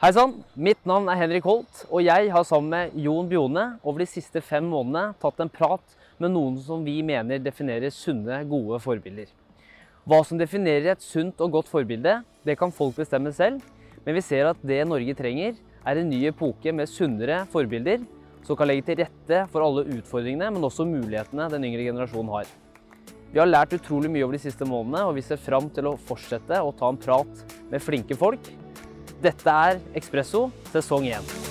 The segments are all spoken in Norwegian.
Hei sann, mitt navn er Henrik Holt, og jeg har sammen med Jon Bjone over de siste fem månedene tatt en prat med noen som vi mener definerer sunne, gode forbilder. Hva som definerer et sunt og godt forbilde, det kan folk bestemme selv, men vi ser at det Norge trenger, er en ny epoke med sunnere forbilder som kan legge til rette for alle utfordringene, men også mulighetene den yngre generasjonen har. Vi har lært utrolig mye over de siste månedene, og vi ser fram til å fortsette å ta en prat med flinke folk dette er Ekspresso sesong 1.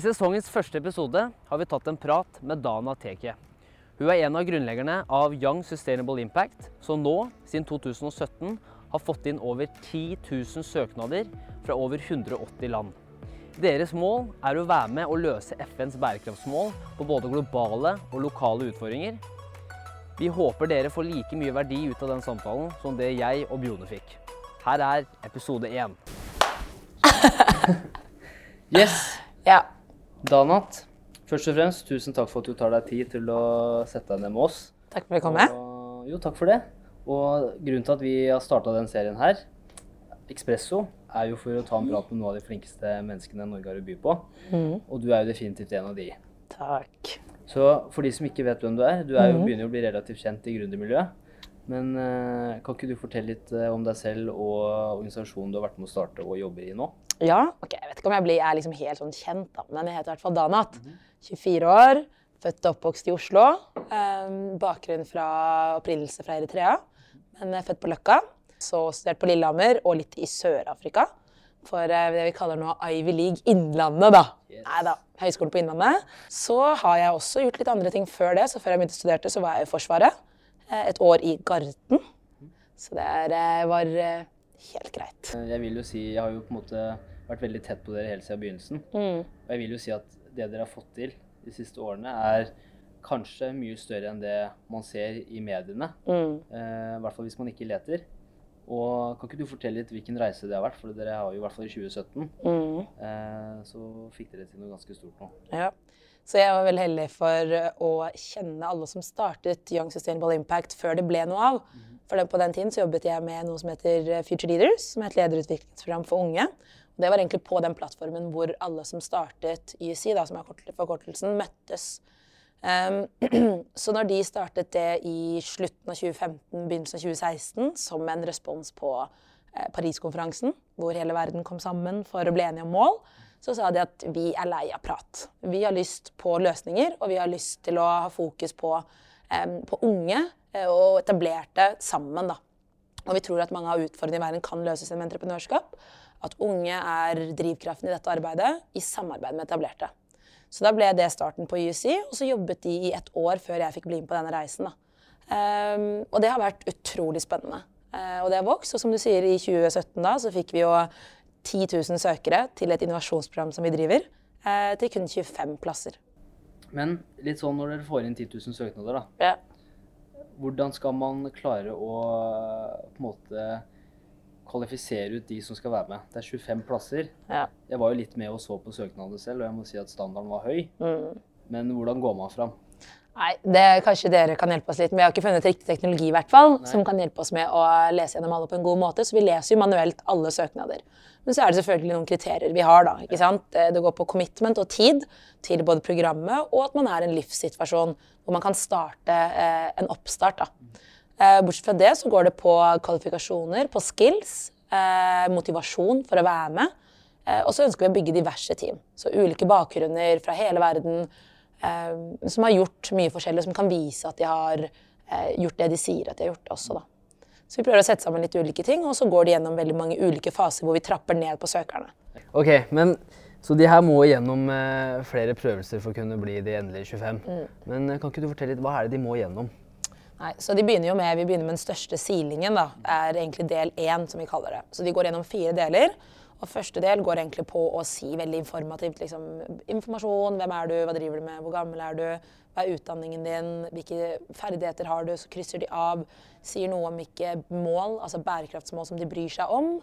I sesongens første episode har vi tatt en prat med Dana Teke. Hun er en av grunnleggerne av Young Sustainable Impact, som nå, siden 2017, har fått inn over 10 000 søknader fra over 180 land. Deres mål er å være med å løse FNs bærekraftsmål på både globale og lokale utfordringer. Vi håper dere får like mye verdi ut av den samtalen som det jeg og Bjone fikk. Her er episode én. yes. Ja. Danat, først og fremst, tusen takk for at du tar deg tid til å sette deg ned med oss. Takk for at du kom med. Og, jo, takk for det. Og grunnen til at vi har starta den serien her, Ekspresso, er jo for å ta en prat med noen av de flinkeste menneskene Norge har å by på. Mm. Og du er jo definitivt en av de. Takk. Så for de som ikke vet hvem du er, du er jo, mm. begynner jo å bli relativt kjent i gründermiljøet. Men eh, kan ikke du fortelle litt eh, om deg selv og organisasjonen du har vært med å starte og jobber i nå? Ja, ok, Jeg vet ikke om jeg blir, er liksom helt sånn kjent, da, men jeg heter i hvert fall Danat. 24 år, født og oppvokst i Oslo. Um, bakgrunn fra opprinnelse fra Eritrea, men er født på Løkka. Så studert på Lillehammer og litt i Sør-Afrika. For eh, det vi kaller nå Ivy League Innlandet, da. Yes. Nei da, Høgskolen på Innlandet. Så har jeg også gjort litt andre ting før det. Så før jeg begynte å studere, så var jeg i Forsvaret. Eh, Et år i Garden. Så det eh, var helt greit. Jeg vil jo si, jeg har jo på en måte vært veldig tett på dere helt siden begynnelsen. Mm. Og jeg vil jo si at det dere har fått til de siste årene, er kanskje mye større enn det man ser i mediene. Mm. Eh, I hvert fall hvis man ikke leter. Og kan ikke du fortelle litt hvilken reise det har vært? For dere har jo i hvert fall i 2017 Mm. eh, så fikk dere til noe ganske stort nå. Ja. Så jeg var veldig heldig for å kjenne alle som startet Young Sustainable Impact før det ble noe av. For den, på den tiden så jobbet jeg med noe som heter Future Leaders, som er et lederutviklingsprogram for unge. Det var egentlig på den plattformen hvor alle som startet YC, da, som er forkortelsen, møttes. Um, så når de startet det i slutten av 2015, begynnelsen av 2016, som en respons på eh, Paris-konferansen, hvor hele verden kom sammen for å bli enige om mål, så sa de at vi er lei av prat. Vi har lyst på løsninger, og vi har lyst til å ha fokus på, em, på unge eh, og etablerte sammen. Da. Og vi tror at mange av utfordringene i verden kan løses gjennom entreprenørskap. At unge er drivkraften i dette arbeidet i samarbeid med etablerte. Så da ble det starten på UC, og så jobbet de i et år før jeg fikk bli med på denne reisen. Ehm, og det har vært utrolig spennende. Uh, og det har vokst. Og som du sier, i 2017 da, så fikk vi jo 10 000 søkere til et innovasjonsprogram som vi driver, uh, til kun 25 plasser. Men litt sånn når dere får inn 10 000 søknader, da. Ja. Hvordan skal man klare å på en måte kvalifisere ut de som skal være med? Det er 25 plasser. Ja. Jeg var jo litt med og så på søknadene selv, og jeg må si at standarden var høy. Mm. Men hvordan går man fram? Nei, det Kanskje dere kan hjelpe oss litt, men vi har ikke funnet riktig teknologi i hvert fall, Nei. som kan hjelpe oss med å lese gjennom alle på en god måte. Så vi leser jo manuelt alle søknader. Men så er det selvfølgelig noen kriterier vi har. da, ikke sant? Eh, Det går på commitment og tid til både programmet, og at man er i en livssituasjon hvor man kan starte eh, en oppstart. da. Eh, bortsett fra det så går det på kvalifikasjoner, på skills, eh, motivasjon for å være med. Eh, og så ønsker vi å bygge diverse team. Så ulike bakgrunner fra hele verden eh, som har gjort mye forskjellig, som kan vise at de har gjort det de sier at de har gjort også. Da. Så vi prøver å sette sammen litt ulike ting, og så går de gjennom veldig mange ulike faser hvor vi trapper ned på søkerne. Ok, men Så de her må gjennom flere prøvelser for å kunne bli de endelige 25. Men eh, kan ikke du fortelle litt, hva er det de må gjennom? Nei, så de begynner jo med, Vi begynner med den største silingen. da, er egentlig del én, som vi kaller det. Så de går gjennom fire deler. Og første del går egentlig på å si veldig informativt liksom, informasjon. Hvem er du, hva driver du med, hvor gammel er du, hva er utdanningen din, hvilke ferdigheter har du? Så krysser de av. Sier noe om hvilke mål, altså bærekraftsmål som de bryr seg om.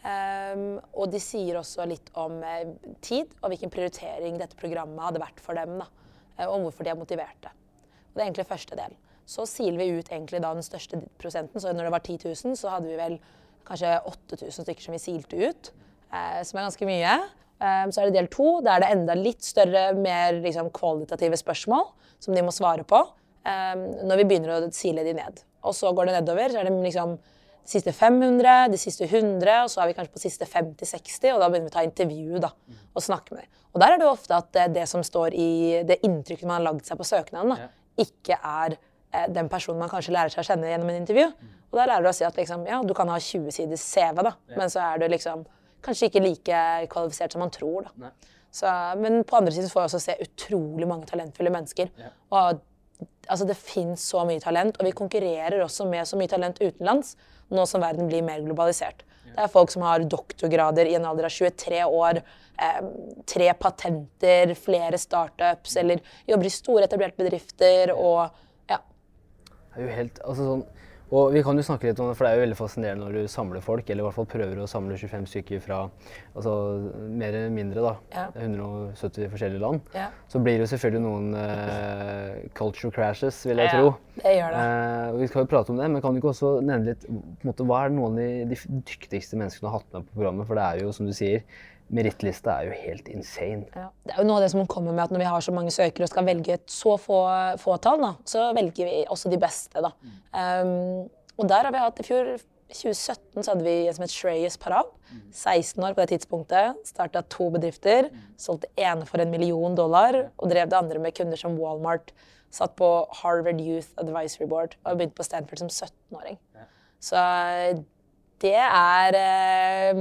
Um, og de sier også litt om eh, tid og hvilken prioritering dette programmet hadde vært for dem. Da, eh, og hvorfor de er motiverte. Og det er egentlig første del. Så siler vi ut egentlig da den største prosenten. Så når det var 10 000, så hadde vi vel kanskje 8000 stykker som vi silte ut. Eh, som er ganske mye. Eh, så er det del to. Da er det enda litt større, mer liksom, kvalitative spørsmål som de må svare på eh, når vi begynner å sile de ned. Og så går det nedover. så er det liksom de siste 500, de siste 100, og så er vi kanskje på siste 50-60, og da begynner vi å ta intervju da, og snakke med dem. Og der er det jo ofte at det som står i det inntrykket man har lagd seg på søknaden, da, ikke er den personen man kanskje lærer seg å kjenne gjennom en intervju. Og da lærer du å si at liksom, ja, du kan ha 20 siders CV, da, men så er du liksom kanskje ikke like kvalifisert som man tror. Da. Så, men på andre siden får jeg også se utrolig mange talentfulle mennesker. Ja. Og altså, det fins så mye talent, og vi konkurrerer også med så mye talent utenlands nå som verden blir mer globalisert. Ja. Det er folk som har doktorgrader i en alder av 23 år, eh, tre patenter, flere startups, eller jobber i store, etablerte bedrifter og ja. Er jo helt, altså sånn og vi kan jo snakke litt om det, for det er jo veldig fascinerende når du samler folk, eller i hvert fall prøver å samle 25 stykker fra altså, mer eller mindre da, ja. 170 forskjellige land. Ja. Så blir det jo selvfølgelig noen uh, culture crashes, vil jeg ja, tro. Det gjør det. Uh, vi skal jo prate om det, men kan du ikke også nevne litt måte, hva er noen av de, de dyktigste menneskene har hatt med på programmet? For det er jo, som du sier, merittlista er jo helt insane. Ja. Det er jo noe av det som kommer med at når vi har så mange søkere og skal velge et så få fåtall, da, så velger vi også de beste. Da. Mm. Um, og der har vi hatt i fjor 2017 så hadde vi en som het Shreyas Parab. 16 år på det tidspunktet. Starta to bedrifter. Solgte ene for en million dollar og drev det andre med kunder som Walmart. Satt på Harvard Youth Advisory Board og begynte på Stanford som 17-åring. Så det er eh,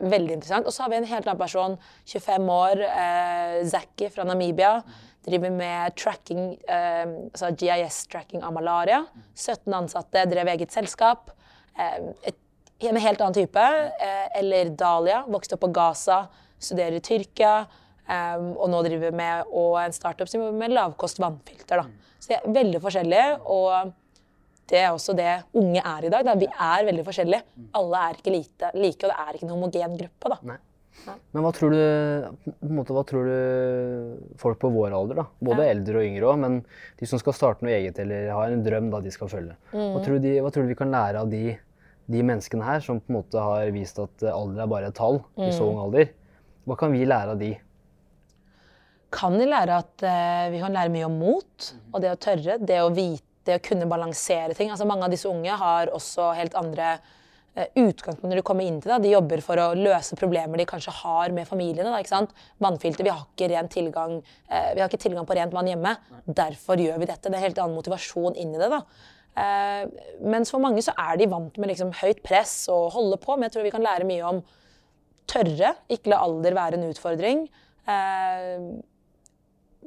veldig interessant. Og så har vi en helt annen person, 25 år, eh, Zaki fra Namibia. Driver med tracking, eh, altså GIS-tracking av malaria. 17 ansatte, drev eget selskap. Eh, et, en helt annen type. Eh, eller Dahlia, vokste opp på Gaza, studerer i Tyrkia. Um, og nå driver med og en startup som jobber med lavkost vannfilter. Da. Så de er veldig forskjellige. og det er også det unge er i dag. Da. Vi er veldig forskjellige. Alle er ikke like, og det er ikke en homogen gruppe. Da. Nei. Men hva tror, du, måte, hva tror du folk på vår alder, da, både ja. eldre og yngre også, men de som skal starte noe eget eller har en drøm da de skal følge, mm. hva, tror du, hva, tror du vi kan lære av de, de, menneskene her som på en måte har vist at alder er bare et tall i så mm. ung alder? Hva kan vi lære av de? Kan de lære at uh, vi kan lære mye om mot og det å tørre, det å vite det å kunne balansere ting. Altså Mange av disse unge har også helt andre uh, utgangspunkt når de kommer inn til det. De jobber for å løse problemer de kanskje har med familiene. Da, ikke sant? Vannfilter, vi har ikke ren tilgang, uh, vi har ikke tilgang på rent vann hjemme. Derfor gjør vi dette. Det er en helt annen motivasjon inn i det. da. Uh, mens for mange så er de vant med liksom, høyt press og holde på. Men jeg tror vi kan lære mye om tørre, ikke la alder være en utfordring.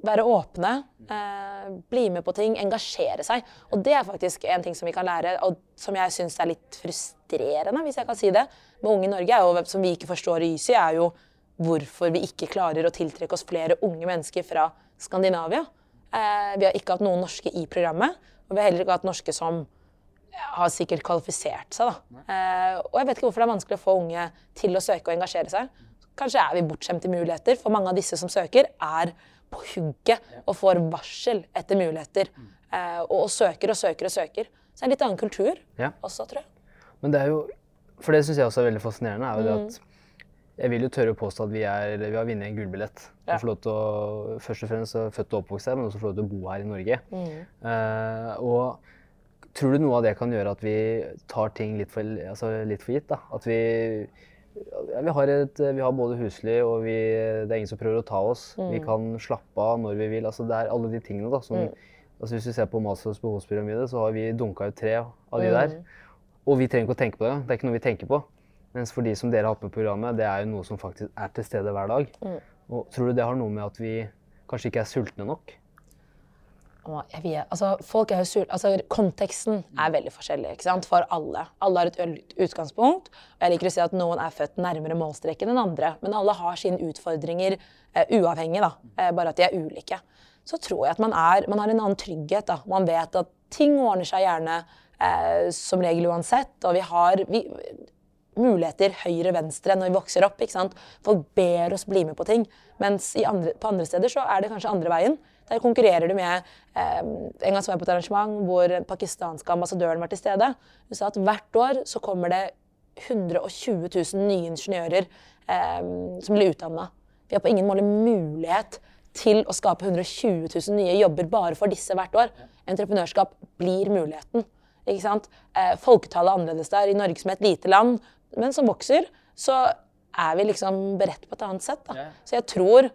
Være åpne, eh, bli med på ting, engasjere seg. Og det er faktisk en ting som vi kan lære, og som jeg syns er litt frustrerende, hvis jeg kan si det, med unge i Norge, jo, som vi ikke forstår i YSI, er jo hvorfor vi ikke klarer å tiltrekke oss flere unge mennesker fra Skandinavia. Eh, vi har ikke hatt noen norske i programmet, og vi har heller ikke hatt norske som har sikkert kvalifisert seg. Da. Eh, og jeg vet ikke hvorfor det er vanskelig å få unge til å søke og engasjere seg. Kanskje er vi bortskjemte muligheter, for mange av disse som søker, er på hugget og får varsel etter muligheter. Eh, og, og, søker og søker og søker. Så det er en litt annen kultur ja. også, tror jeg. Men det er jo, For det syns jeg også er veldig fascinerende. er jo det at jeg vil jo tørre å påstå at vi, er, vi har vunnet en gullbillett. Ja. Å, først og fremst født og oppvokst her, men også få lov til å bo her i Norge. Mm. Uh, og tror du noe av det kan gjøre at vi tar ting litt for, altså litt for gitt? da? At vi ja, vi, har et, vi, har både husly, og vi, det er ingen som prøver å ta oss. Mm. Vi kan slappe av når vi vil. Altså, det er alle de tingene da, som mm. altså, Hvis vi ser på Maslows behovspyramide, så har vi dunka ut tre av de der. Mm. Og vi trenger ikke å tenke på det. Det er ikke noe vi tenker på. Mens for de som dere har hatt med programmet, det er jo noe som faktisk er til stede hver dag. Mm. Og tror du det har noe med at vi kanskje ikke er sultne nok? Jeg vet, altså, folk er jo sur, altså, konteksten er veldig forskjellig ikke sant? for alle. Alle har et utgangspunkt. og Jeg liker å si at noen er født nærmere målstreken enn andre. Men alle har sine utfordringer eh, uavhengig, da. Eh, bare at de er ulike. Så tror jeg at man, er, man har en annen trygghet. da. Man vet at ting ordner seg gjerne eh, som regel uansett. Og vi har vi, muligheter høyre-venstre når vi vokser opp. ikke sant? Folk ber oss bli med på ting. Mens andre, på andre steder så er det kanskje andre veien. Der konkurrerer du med eh, En gang så var jeg på et arrangement hvor den pakistanske ambassadøren var til stede. Hun sa at hvert år så kommer det 120 000 nye ingeniører eh, som blir utdanna. Vi har på ingen måte mulighet til å skape 120 000 nye jobber bare for disse hvert år. Entreprenørskap blir muligheten. Ikke sant? Eh, folketallet er annerledes der. I Norge som er et lite land, men som vokser, så er vi liksom beredt på et annet sett. Da. Så jeg tror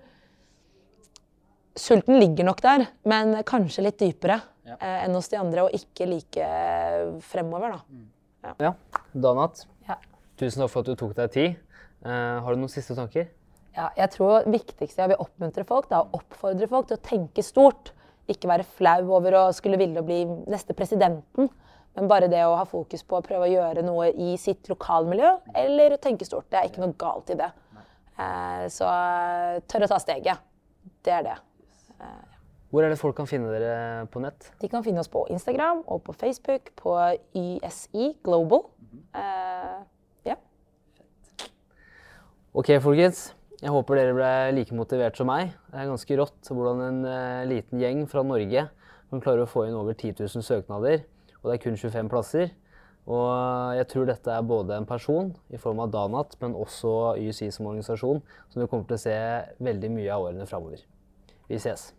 sulten ligger nok der, men kanskje litt dypere Ja. eh, enn hos de andre, og ikke like fremover, da. Ja, Danat, Ja. tusen takk for at du tok deg tid. Eh, har du noen siste tanker? Ja, jeg tror det viktigste jeg vil oppmuntre folk, da, å oppfordre folk til å tenke stort. Ikke være flau over å skulle ville bli neste presidenten, men bare det å ha fokus på å prøve å gjøre noe i sitt lokalmiljø, eller tenke stort. Det er ikke noe galt i det. Eh, så eh, tør å ta steget. Det er det. Hvor er det folk kan finne dere på nett? De kan finne oss på Instagram og på Facebook på YSI Global. Uh, ja. Ok, folkens. Jeg håper dere ble like motivert som meg. Det er ganske rått hvordan en uh, liten gjeng fra Norge kan klare å få inn over 10 000 søknader, og det er kun 25 plasser. Og jeg tror dette er både en person i form av Danat, men også YSI som organisasjon, som du kommer til å se veldig mye av årene framover. Vi ses.